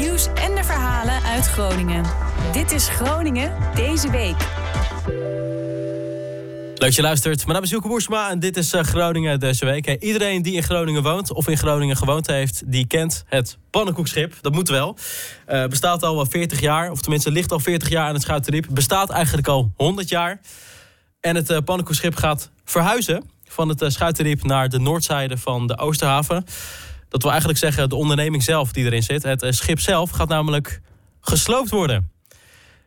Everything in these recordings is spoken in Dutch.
nieuws en de verhalen uit Groningen. Dit is Groningen deze week. Leuk dat je luistert. Mijn naam is Joeke Boersma en dit is eh, Groningen deze week. iedereen die in Groningen woont of in Groningen gewoond heeft... die kent het pannenkoekschip. Dat moet wel. Uh, bestaat al 40 jaar, of tenminste ligt al 40 jaar aan het Schuiterdiep. Bestaat eigenlijk al 100 jaar. En het uh, pannenkoekschip gaat verhuizen van het Schuiterdiep... naar de noordzijde van de Oosterhaven. Dat wil eigenlijk zeggen de onderneming zelf die erin zit. Het schip zelf gaat namelijk gesloopt worden.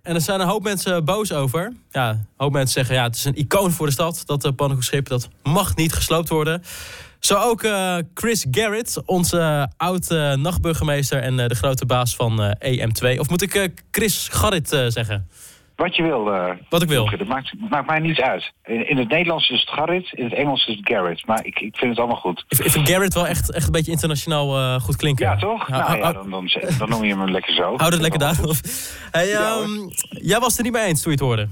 En er zijn een hoop mensen boos over. Ja, een hoop mensen zeggen, ja, het is een icoon voor de stad, dat uh, pannenkoekschip. Dat mag niet gesloopt worden. Zo ook uh, Chris Garrett, onze uh, oud-nachtburgemeester en de grote baas van EM2. Of moet ik Chris Garrett zeggen? Wat je wil. Uh, Wat ik wil. Dat maakt, maakt mij niet uit. In, in, het Nederlands is het Garrett, in het Engels is het Garrett. Maar ik, ik vind het allemaal goed. Ik vind Garrett wel echt, echt een beetje internationaal uh, goed klinken. Ja, toch? Nou, nou ja, dan, dan, dan, noem je hem lekker zo. Houd het lekker daar. Hey, um, jij was het er niet mee eens toen je het hoorde.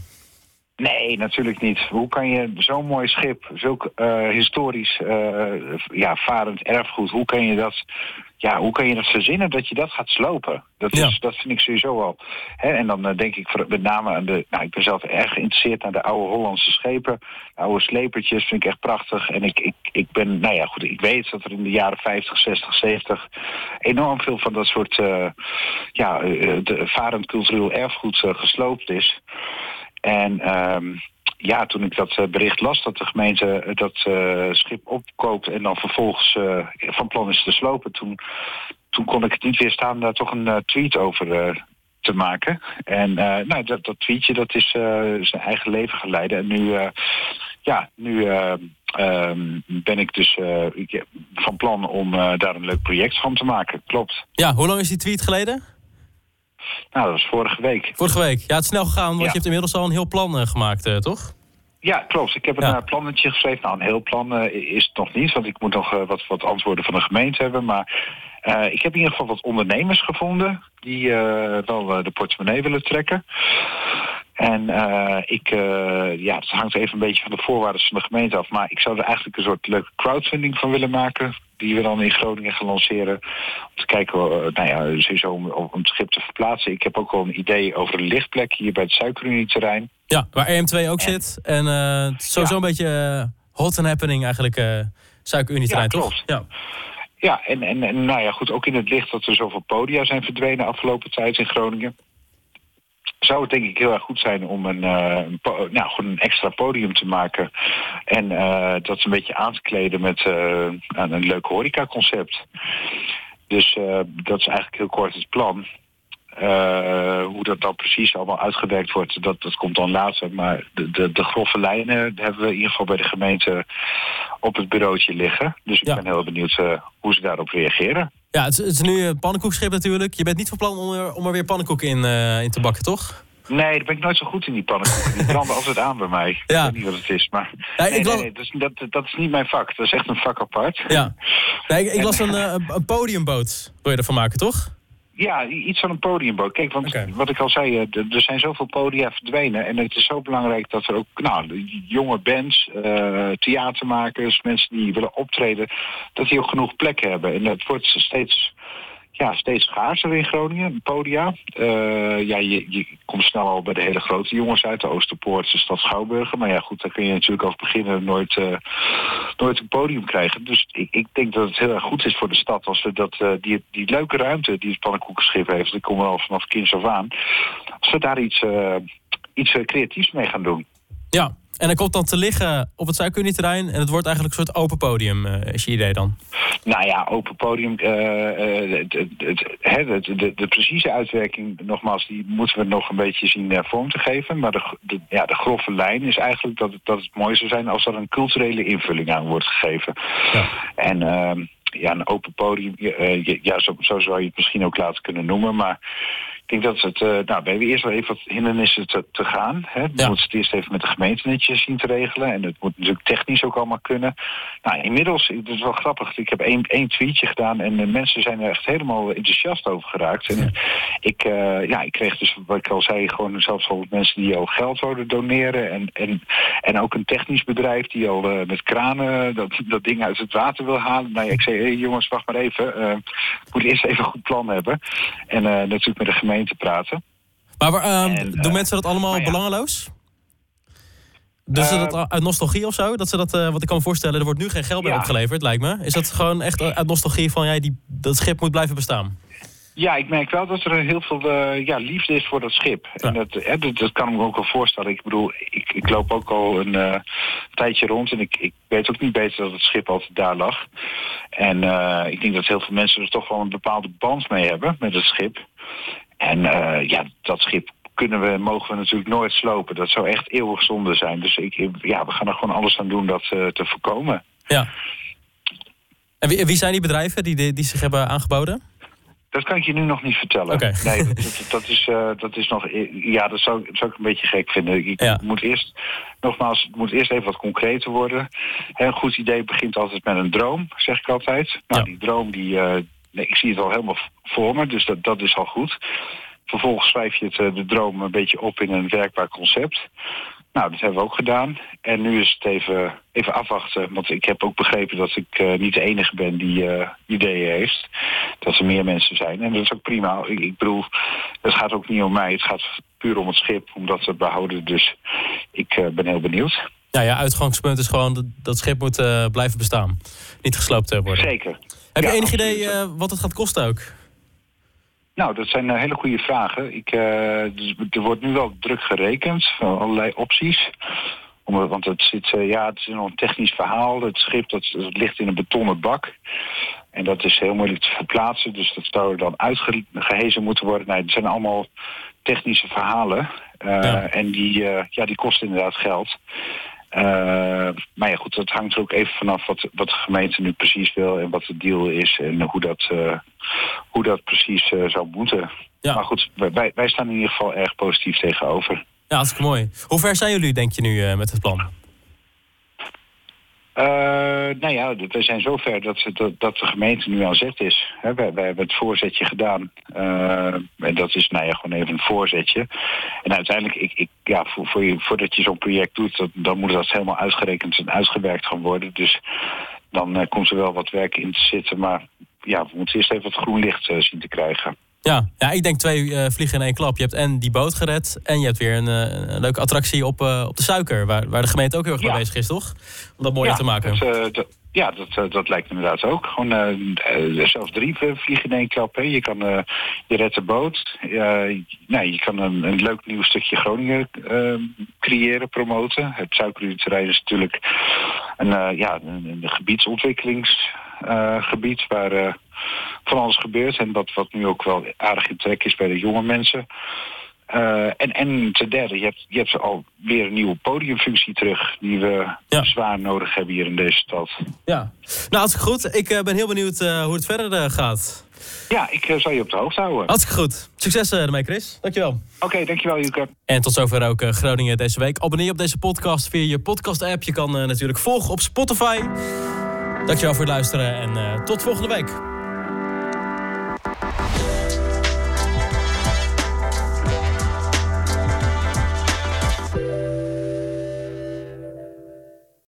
Nee, natuurlijk niet. Hoe kan je zo'n mooi schip, zulk uh, historisch uh, ja, varend erfgoed, hoe kan je dat ja, hoe kan je dat verzinnen dat je dat gaat slopen? Dat, is, dat vind ik sowieso wel. Hè? En dan uh, denk ik met name aan de. Nou, ik ben zelf erg geïnteresseerd naar de oude Hollandse schepen. De oude slepertjes vind ik echt prachtig. En ik, ik, ik ben, nou ja, goed, ik weet dat er in de jaren 50, 60, 70 enorm veel van dat soort uh, ja, uh, de varend cultureel erfgoed gesloopt is. En um, ja, toen ik dat bericht las dat de gemeente dat uh, schip opkoopt en dan vervolgens van plan is te slopen, toen, toen kon ik het niet weerstaan daar toch een tweet over te maken. En nou, dat, dat tweetje dat is zijn eigen leven geleiden. En nu, ja, nu ehm, ben ik dus van plan om daar een leuk project van te maken. Klopt. Ja, hoe lang is die tweet geleden? Nou, dat was vorige week. Vorige week. Ja, het is snel gegaan, want ja. je hebt inmiddels al een heel plan uh, gemaakt, uh, toch? Ja, klopt. Ik heb een ja. plannetje geschreven. Nou, een heel plan uh, is het nog niet, want ik moet nog wat, wat antwoorden van de gemeente hebben. Maar ik heb in ieder geval wat ondernemers gevonden die wel de portemonnee willen trekken. En ik, ja, het hangt even een beetje van de voorwaarden van de gemeente af. Maar ik zou er eigenlijk een soort leuke crowdfunding van willen maken. Die we dan in Groningen gaan lanceren. Om te kijken, uh, nou ja, sowieso om, om het schip te verplaatsen. Ik heb ook al een idee over een lichtplek hier bij het Suikerunie-terrein. Ja, waar EM2 ook zit. En sowieso ja. een beetje hot and happening eigenlijk, uh, Suikerunie-terrein, ja, toch? Ja, ja en, en, en nou ja, goed, ook in het licht dat er zoveel podia zijn verdwenen afgelopen tijd in Groningen zou het denk ik heel erg goed zijn om een, uh, een, nou, gewoon een extra podium te maken. En uh, dat een beetje aan te kleden met uh, een leuk horecaconcept. Dus dat is eigenlijk heel kort het plan. hoe dat dan precies allemaal uitgewerkt wordt, dat, dat komt dan later. Maar de, de, de grove lijnen hebben we in ieder geval bij de gemeente op het bureautje liggen. Dus ik ja. ben heel benieuwd hoe ze daarop reageren. Ja, het is, het is nu een pannenkoekschip natuurlijk. Je bent niet van plan om er, om er weer pannenkoeken in, uh, in te bakken, toch? Nee, daar ben ik nooit zo goed in die pannenkoeken. Die branden altijd aan bij mij. Ja. Ik weet niet wat het is, maar... Ja, nee, ik las... nee, nee, dat, is, dat, is niet mijn vak. Dat is echt een vak apart. Ja. Nee, ik, ik las een, uh, een podiumboot. Wil je ervan maken, toch? Ja, iets van een podiumboot. Kijk, want okay. wat ik al zei, er zijn zoveel podia verdwenen. En het is zo belangrijk dat er ook nou, jonge bands, uh, theatermakers, mensen die willen optreden, dat die ook genoeg plek hebben. En dat wordt steeds, ja, steeds schaarser in Groningen, podia. Uh, ja, je, je komt snel al bij de hele grote jongens uit, de Oosterpoort, de stad Schouwburgen. Maar ja, goed, daar kun je natuurlijk over beginnen nooit, uh, nooit een podium krijgen. Dus ik, ik denk dat het heel erg goed is voor de stad als we dat, uh, die, die leuke ruimte die het pannenkoekenschip heeft, dat komen al vanaf kinds af aan, als we daar iets, iets creatiefs mee gaan doen. Ja, en dat komt dan te liggen op het Zuidkunnieterrein en het wordt eigenlijk een soort open podium, uh, is je idee dan? Nou ja, open podium, uh, uh, de, de, de, de, precieze uitwerking, nogmaals, die moeten we nog een beetje zien vorm te geven. Maar de, de, ja, de grove lijn is eigenlijk dat het, dat het mooi zou zijn als er een culturele invulling aan wordt gegeven. Ja. En ehm, ja, een open podium, ja, zo, zo zou je het misschien ook laten kunnen noemen, maar denk dat het, uh, nou, we hebben eerst wel even wat hindernissen te, te gaan. Hè. We Ja. moeten het eerst even met de gemeente netjes zien te regelen. En het moet natuurlijk technisch ook allemaal kunnen. Nou, inmiddels, het is wel grappig. Ik heb één, één tweetje gedaan en de mensen zijn er echt helemaal enthousiast over geraakt. En ik, eh, ja, ik kreeg dus, wat ik al zei, gewoon zelfs al mensen die al geld zouden doneren. En, en, en ook een technisch bedrijf die al eh, met kranen dat, dat ding uit het water wil halen. Nou ja, ik zei, hey, jongens, wacht maar even. eh, ik moet eerst even een goed plan hebben. En eh, natuurlijk met de gemeente praten. Maar En, doen eh, mensen dat allemaal ja. belangeloos? Dus ze Eh, dat uit nostalgie of zo? Dat ze dat, wat ik kan me voorstellen, er wordt nu geen geld meer Ja. opgeleverd, lijkt me. Is dat gewoon echt uit nostalgie van, ja, die, dat schip moet blijven bestaan? Ja, ik merk wel dat er heel veel ja, liefde is voor dat schip. Ja. En dat, hè, dat, dat kan ik me ook wel voorstellen. Ik bedoel, ik, ik loop ook al een tijdje rond en ik, ik weet ook niet beter dat het schip altijd daar lag. En ik denk dat heel veel mensen er toch wel een bepaalde band mee hebben met het schip. En eh, ja, dat schip kunnen we, mogen we natuurlijk nooit slopen. Dat zou echt eeuwig zonde zijn. Dus ik, ja, we gaan er gewoon alles aan doen dat eh, te voorkomen. Ja. En wie, wie zijn die bedrijven die, die, zich hebben aangeboden? Dat kan ik je nu nog niet vertellen. Oké. Nee, dat, dat, dat is, eh, dat is nog. Ja, dat zou, zou ik een beetje gek vinden. Ik Ja. moet eerst, nogmaals, het moet eerst even wat concreter worden. Een goed idee begint altijd met een droom, zeg ik altijd. Nou, Ja. die droom, die, nee, ik zie het al helemaal voor me, dus dat, dat is al goed. Vervolgens schrijf je het, eh, de droom een beetje op in een werkbaar concept. Nou, dat hebben we ook gedaan. En nu is het even, even afwachten. Want ik heb ook begrepen dat ik eh, niet de enige ben die eh, ideeën heeft. Dat er meer mensen zijn. En dat is ook prima. Ik, ik bedoel, het gaat ook niet om mij. Het gaat puur om het schip, om dat te behouden. Dus ik ben heel benieuwd. Ja, ja, uitgangspunt is gewoon dat dat schip moet blijven bestaan. Niet gesloopt worden. Zeker. Heb je Ja, enig idee eh, wat het gaat kosten ook? Nou, dat zijn eh, hele goede vragen. Ik, eh, dus er wordt nu wel druk gerekend, van allerlei opties. Om, want het, zit, ja, het is nog een technisch verhaal. Het schip dat, dat ligt in een betonnen bak. En dat is heel moeilijk te verplaatsen. Dus dat zou dan uitgehezen moeten worden. Nee, het zijn allemaal technische verhalen. Ja. En die, ja, die kosten inderdaad geld. Eh, maar ja, goed, dat hangt er ook even vanaf wat, wat de gemeente nu precies wil en wat de deal is en hoe dat, eh, hoe dat precies eh, zou moeten. Ja. Maar goed, wij, wij staan in ieder geval erg positief tegenover. Ja, hartstikke mooi. Hoe ver zijn jullie, denk je nu, met het plan? Eh, nou ja, we zijn zover dat, dat, dat de gemeente nu aan zet is. Wij hebben het voorzetje gedaan. Eh, en dat is nou ja, gewoon even een voorzetje. En uiteindelijk, ik, ik, ja, voor, voor je, voordat je zo'n project doet, dat, dan moet dat helemaal uitgerekend en uitgewerkt gaan worden. Dus dan eh, komt er wel wat werk in te zitten. Maar ja, we moeten eerst even wat groen licht zien te krijgen. Ja, ja ik denk twee eh, vliegen in één klap. Je hebt en die boot gered en je hebt weer een, eh, een leuke attractie op, eh, op de suiker. Waar, waar de gemeente ook heel erg mee bezig is, toch? Om dat mooier ja, te maken. Dat, dat- ja, dat, dat lijkt inderdaad ook. Gewoon zelfs drie vliegen in één klap. Hè. Je kan je redt de boot. Nou, je kan een, een leuk nieuw stukje Groningen eh, creëren, promoten. Het suikeruurterrein is natuurlijk een, ja, een, een gebiedsontwikkelingsgebied waar eh, van alles gebeurt. En wat, wat nu ook wel aardig in trek is bij de jonge mensen. Eh, en, en ten derde, je hebt, je hebt alweer een nieuwe podiumfunctie terug... die we Ja. zwaar nodig hebben hier in deze stad. Ja. Nou, hartstikke goed. Ik eh, ben heel benieuwd eh, hoe het verder eh, gaat. Ja, ik eh, zal je op de hoogte houden. Oké, Hartstikke goed. Succes eh, ermee, Chris. Dankjewel. dankjewel Juke. En tot zover ook eh, Groningen deze week. Abonneer je op deze podcast via je podcast-app. Je kan eh, natuurlijk volgen op Spotify. Dankjewel voor het luisteren en eh, tot volgende week.